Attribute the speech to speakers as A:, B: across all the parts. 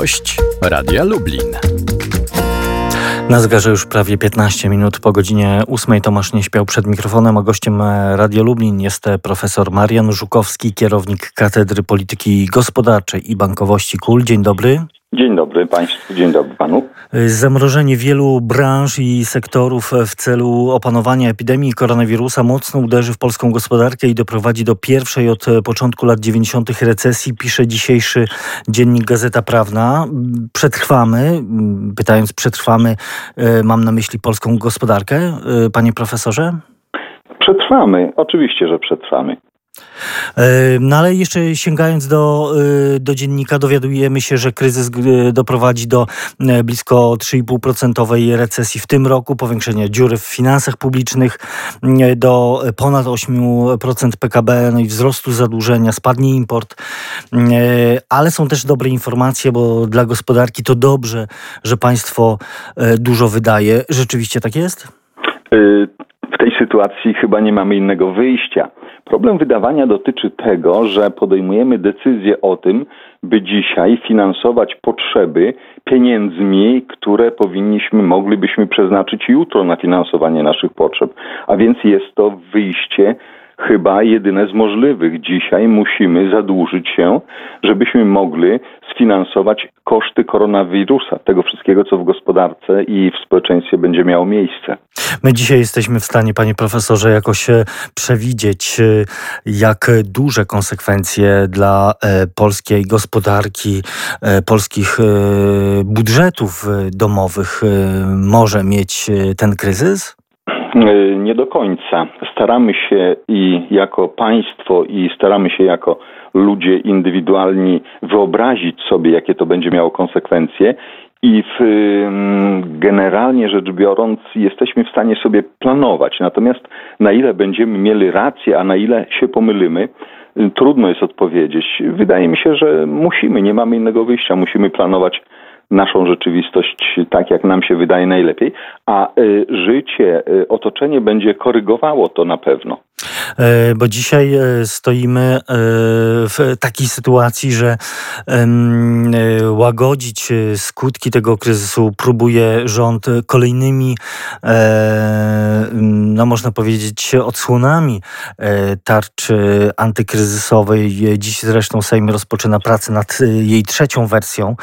A: Gość Radia Lublin.
B: Na zegarze już prawie 15 minut po godzinie 8 Tomasz nie śpiał przed mikrofonem, a gościem Radio Lublin jest profesor Marian Żukowski, kierownik Katedry Polityki Gospodarczej i Bankowości KUL. Dzień dobry.
C: Dzień dobry Państwu, dzień dobry Panu.
B: Zamrożenie wielu branż i sektorów w celu opanowania epidemii koronawirusa mocno uderzy w polską gospodarkę i doprowadzi do pierwszej od początku lat 90. recesji, pisze dzisiejszy dziennik Gazeta Prawna. Przetrwamy, pytając przetrwamy, mam na myśli polską gospodarkę, panie profesorze?
C: Przetrwamy, oczywiście, że przetrwamy.
B: No ale jeszcze sięgając do, do dziennika, dowiadujemy się, że kryzys doprowadzi do blisko 3,5% recesji w tym roku, powiększenia dziury w finansach publicznych do ponad 8% PKB, no i wzrostu zadłużenia, spadnie import. Ale są też dobre informacje, bo dla gospodarki to dobrze, że państwo dużo wydaje. Rzeczywiście tak jest?
C: W tej sytuacji chyba nie mamy innego wyjścia. Problem wydawania dotyczy tego, że podejmujemy decyzję o tym, by dzisiaj finansować potrzeby pieniędzmi, które powinniśmy, moglibyśmy przeznaczyć jutro na finansowanie naszych potrzeb. A więc jest to wyjście chyba jedyne z możliwych. Dzisiaj musimy zadłużyć się, żebyśmy mogli sfinansować koszty koronawirusa, tego wszystkiego, co w gospodarce i w społeczeństwie będzie miało miejsce.
B: My dzisiaj jesteśmy w stanie, panie profesorze, jakoś e, przewidzieć, e, jak duże konsekwencje dla e, polskiej gospodarki, polskich budżetów domowych może mieć ten kryzys?
C: Nie do końca. Staramy się i jako państwo, i staramy się jako ludzie indywidualni wyobrazić sobie, jakie to będzie miało konsekwencje. I w, generalnie rzecz biorąc, jesteśmy w stanie sobie planować. Natomiast na ile będziemy mieli rację, a na ile się pomylimy, trudno jest odpowiedzieć. Wydaje mi się, że musimy, nie mamy innego wyjścia, musimy planować naszą rzeczywistość tak, jak nam się wydaje najlepiej, a y, życie, y, otoczenie będzie korygowało to na pewno.
B: E, bo dzisiaj e, stoimy e, w takiej sytuacji, że łagodzić skutki tego kryzysu próbuje rząd kolejnymi, no można powiedzieć, odsłonami tarczy antykryzysowej. Dziś zresztą Sejm rozpoczyna pracę nad jej trzecią wersją,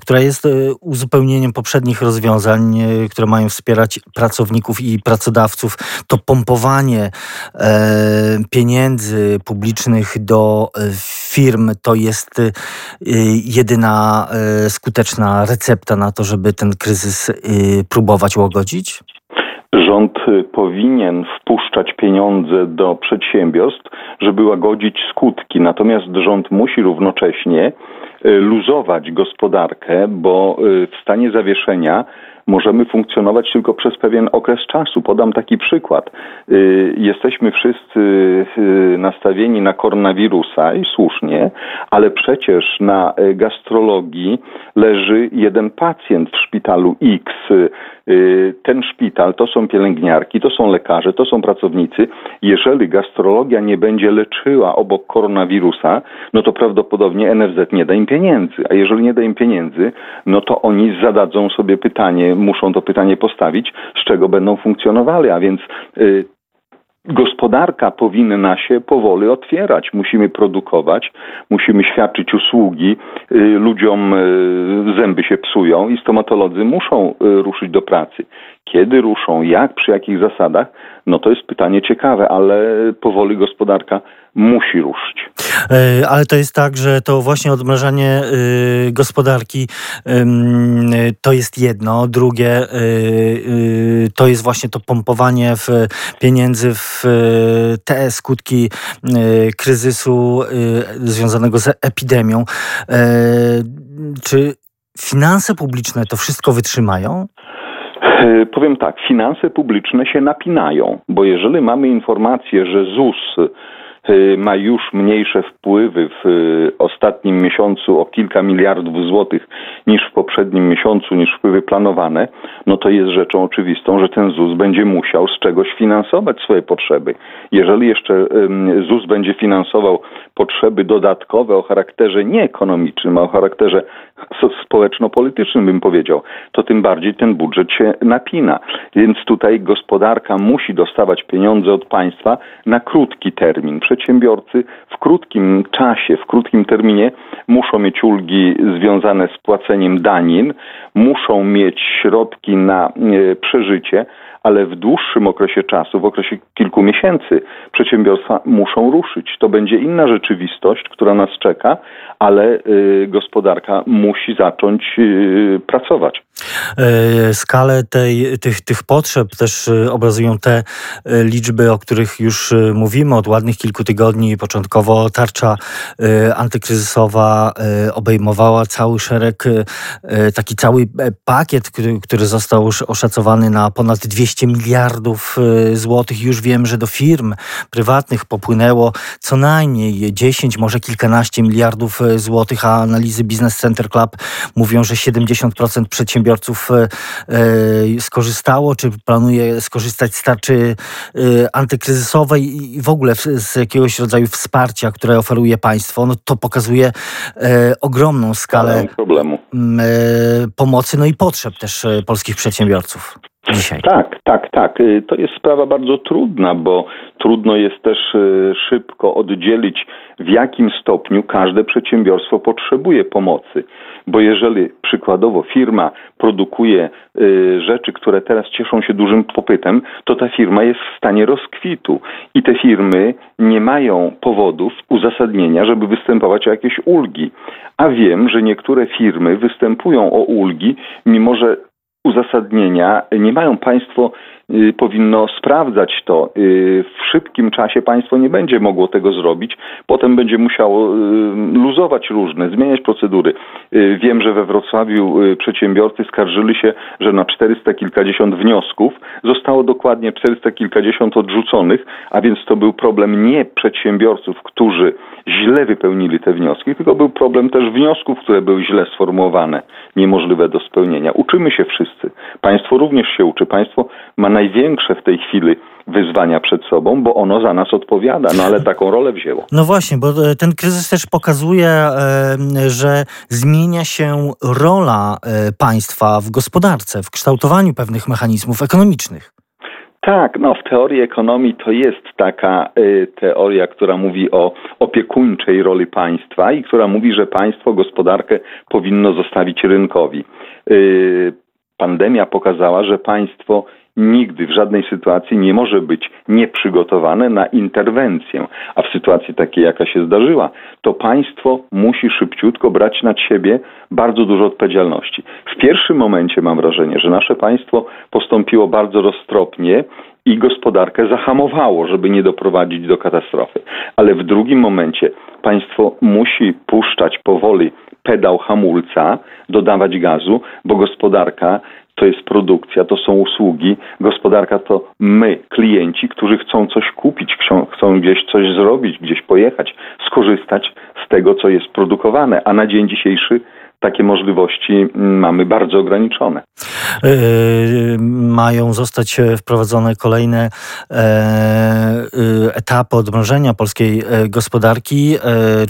B: która jest uzupełnieniem poprzednich rozwiązań, które mają wspierać pracowników i pracodawców. To pompowanie e, pieniędzy publicznych do e, firm to jest e, jedyna skuteczna recepta na to, żeby ten kryzys próbować łagodzić?
C: Rząd powinien wpuszczać pieniądze do przedsiębiorstw, żeby łagodzić skutki. Natomiast rząd musi równocześnie luzować gospodarkę, bo w stanie zawieszenia możemy funkcjonować tylko przez pewien okres czasu. Podam taki przykład. Y, jesteśmy wszyscy y, nastawieni na koronawirusa i słusznie, ale przecież na y, gastrologii leży jeden pacjent w szpitalu X. Ten szpital to są pielęgniarki, to są lekarze, to są pracownicy. Jeżeli gastrologia nie będzie leczyła obok koronawirusa, no to prawdopodobnie NFZ nie da im pieniędzy. A jeżeli nie da im pieniędzy, no to oni zadadzą sobie pytanie, muszą to pytanie postawić, z czego będą funkcjonowali, a więc y, gospodarka powinna się powoli otwierać. Musimy produkować, musimy świadczyć usługi, y, ludziom y, zęby się psują i stomatolodzy muszą ruszyć do pracy. Kiedy ruszą, jak, przy jakich zasadach, no to jest pytanie ciekawe, ale powoli gospodarka musi ruszyć.
B: E, ale to jest tak, że to właśnie odmrażanie y, gospodarki to jest jedno, drugie y, to jest właśnie to pompowanie w pieniędzy w te skutki kryzysu związanego z epidemią. E, czy finanse publiczne to wszystko wytrzymają?
C: E, powiem tak, finanse publiczne się napinają, bo jeżeli mamy informację, że ZUS ma już mniejsze wpływy w ostatnim miesiącu o kilka miliardów złotych niż w poprzednim miesiącu, niż wpływy planowane, no to jest rzeczą oczywistą, że ten ZUS będzie musiał z czegoś finansować swoje potrzeby. Jeżeli jeszcze ZUS będzie finansował potrzeby dodatkowe o charakterze nie ekonomicznym, a o charakterze społeczno-politycznym, bym powiedział, to tym bardziej ten budżet się napina. Więc tutaj gospodarka musi dostawać pieniądze od państwa na krótki termin. Przedsiębiorcy w krótkim czasie, w krótkim terminie muszą mieć ulgi związane z płaceniem danin, muszą mieć środki na e, przeżycie, ale w dłuższym okresie czasu, w okresie kilku miesięcy, przedsiębiorstwa muszą ruszyć. To będzie inna rzeczywistość, która nas czeka, ale y, gospodarka musi zacząć y, pracować.
B: E, skalę tej, tych, tych potrzeb też y, obrazują te liczby, o których już mówimy od ładnych kilku tygodni. Początkowo tarcza antykryzysowa obejmowała cały szereg, taki cały e, pakiet, który, który został oszacowany na ponad 200 miliardów złotych. Już wiem, że do firm prywatnych popłynęło co najmniej 10, może kilkanaście miliardów złotych, a analizy Business Center Club mówią, że 70% przedsiębiorców e, skorzystało, czy planuje skorzystać z tarczy antykryzysowej i w ogóle z jakiegoś rodzaju wsparcia, które oferuje państwo. No to pokazuje ogromną skalę
C: problemu.
B: pomocy, no i potrzeb też polskich przedsiębiorców. Dzisiaj.
C: Tak, tak, tak. Y, to jest sprawa bardzo trudna, bo trudno jest też y, szybko oddzielić, w jakim stopniu każde przedsiębiorstwo potrzebuje pomocy. Bo jeżeli przykładowo firma produkuje y, rzeczy, które teraz cieszą się dużym popytem, to ta firma jest w stanie rozkwitu i te firmy nie mają powodów, uzasadnienia, żeby występować o jakieś ulgi. A wiem, że niektóre firmy występują o ulgi, mimo że uzasadnienia. Nie mają państwo powinno sprawdzać to. Y, w szybkim czasie państwo nie będzie mogło tego zrobić, potem będzie musiało y, luzować różne, zmieniać procedury. Wiem, że we Wrocławiu przedsiębiorcy skarżyli się, że na 400 kilkadziesiąt wniosków zostało dokładnie 400 kilkadziesiąt odrzuconych, a więc to był problem nie przedsiębiorców, którzy źle wypełnili te wnioski, tylko był problem też wniosków, które były źle sformułowane, niemożliwe do spełnienia. Uczymy się wszyscy. Państwo również się uczy. Państwo ma największe w tej chwili wyzwania przed sobą, bo ono za nas odpowiada, no ale taką rolę wzięło.
B: No właśnie, bo e, ten kryzys też pokazuje, e, że zmienia się rola e, państwa w gospodarce, w kształtowaniu pewnych mechanizmów ekonomicznych.
C: Tak, no w teorii ekonomii to jest taka y, teoria, która mówi o opiekuńczej roli państwa i która mówi, że państwo gospodarkę powinno zostawić rynkowi. Y, pandemia pokazała, że państwo nigdy w żadnej sytuacji nie może być nieprzygotowane na interwencję. A w sytuacji takiej, jaka się zdarzyła, to państwo musi szybciutko brać nad siebie bardzo dużo odpowiedzialności. W pierwszym momencie mam wrażenie, że nasze państwo postąpiło bardzo roztropnie i gospodarkę zahamowało, żeby nie doprowadzić do katastrofy. Ale w drugim momencie państwo musi puszczać powoli pedał hamulca, dodawać gazu, bo gospodarka to jest produkcja, to są usługi. Gospodarka to my, klienci, którzy chcą coś kupić, chcą, gdzieś coś zrobić, gdzieś pojechać, skorzystać z tego, co jest produkowane. A na dzień dzisiejszy takie możliwości mamy bardzo ograniczone. Yy,
B: mają zostać e, wprowadzone kolejne e, e, etapy odmrożenia polskiej gospodarki.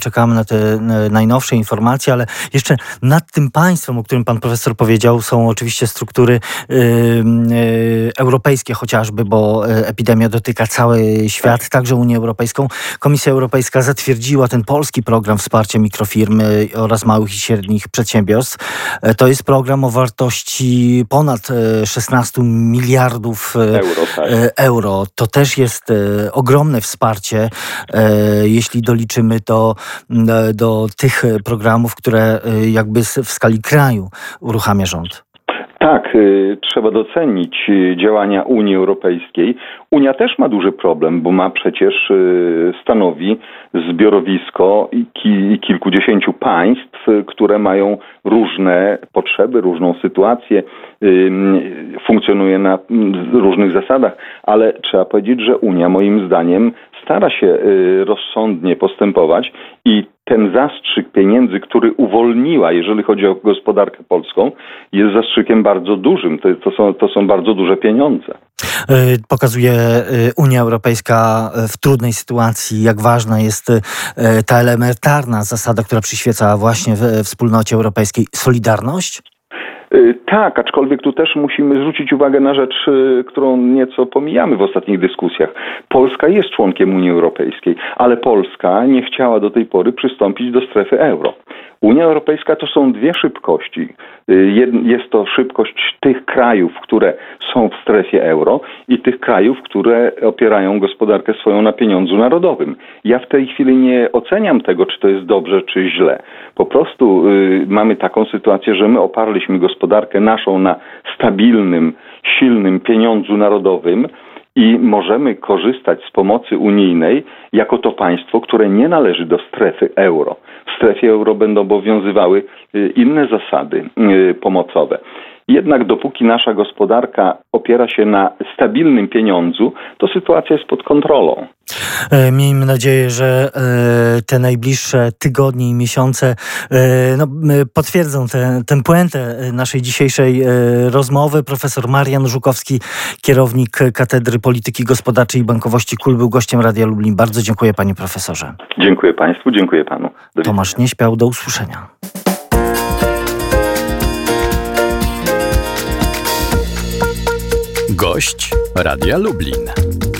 B: Czekamy na te najnowsze informacje, ale jeszcze nad tym państwem, o którym pan profesor powiedział, są oczywiście struktury europejskie chociażby, bo epidemia dotyka cały świat, także Unię Europejską. Komisja Europejska zatwierdziła ten polski program wsparcia mikrofirmy oraz małych i średnich przedsiębiorstw przedsiębiorstw. E, to jest program o wartości ponad 16 e, miliardów e, euro. Tak. euro. To też jest ogromne wsparcie, jeśli doliczymy to do tych programów, które jakby w skali kraju uruchamia rząd.
C: Tak, y, trzeba docenić y, działania Unii Europejskiej. Unia też ma duży problem, bo ma przecież y, stanowi zbiorowisko kilkudziesięciu państw, które mają różne potrzeby, różną sytuację, funkcjonuje na różnych zasadach, ale trzeba powiedzieć, że Unia moim zdaniem stara się y, rozsądnie postępować i ten zastrzyk pieniędzy, który uwolniła, jeżeli chodzi o gospodarkę polską, jest zastrzykiem bardzo dużym. To, to, są, to są bardzo duże pieniądze.
B: Y, pokazuje y, Unia Europejska w trudnej sytuacji, jak ważna jest ta elementarna zasada, która przyświeca właśnie w wspólnocie europejskiej solidarność?
C: Y, tak, aczkolwiek tu też musimy zwrócić uwagę na rzecz, y, którą nieco pomijamy w ostatnich dyskusjach. Polska jest członkiem Unii Europejskiej, ale Polska nie chciała do tej pory przystąpić do strefy euro. Unia Europejska to są dwie szybkości. Y, jest to szybkość tych krajów, które są w strefie euro i tych krajów, które opierają gospodarkę swoją na pieniądzu narodowym. Ja w tej chwili nie oceniam tego, czy to jest dobrze, czy źle. Po prostu y, mamy taką sytuację, że my oparliśmy gospodarkę naszą na stabilnym, silnym pieniądzu narodowym, i możemy korzystać z pomocy unijnej jako to państwo, które nie należy do strefy euro. W strefie euro będą obowiązywały y, inne zasady y, pomocowe. Jednak dopóki nasza gospodarka opiera się na stabilnym pieniądzu, to sytuacja jest pod kontrolą.
B: E, miejmy nadzieję, że e, te najbliższe tygodnie i miesiące e, no, potwierdzą tę puentę naszej dzisiejszej rozmowy. Profesor Marian Żukowski, kierownik Katedry Polityki Gospodarczej i Bankowości KUL, był gościem Radia Lublin. Bardzo dziękuję panie profesorze.
C: Dziękuję państwu, dziękuję panu.
B: Tomasz Nieśpiał, do usłyszenia.
A: Gość Radia Lublin.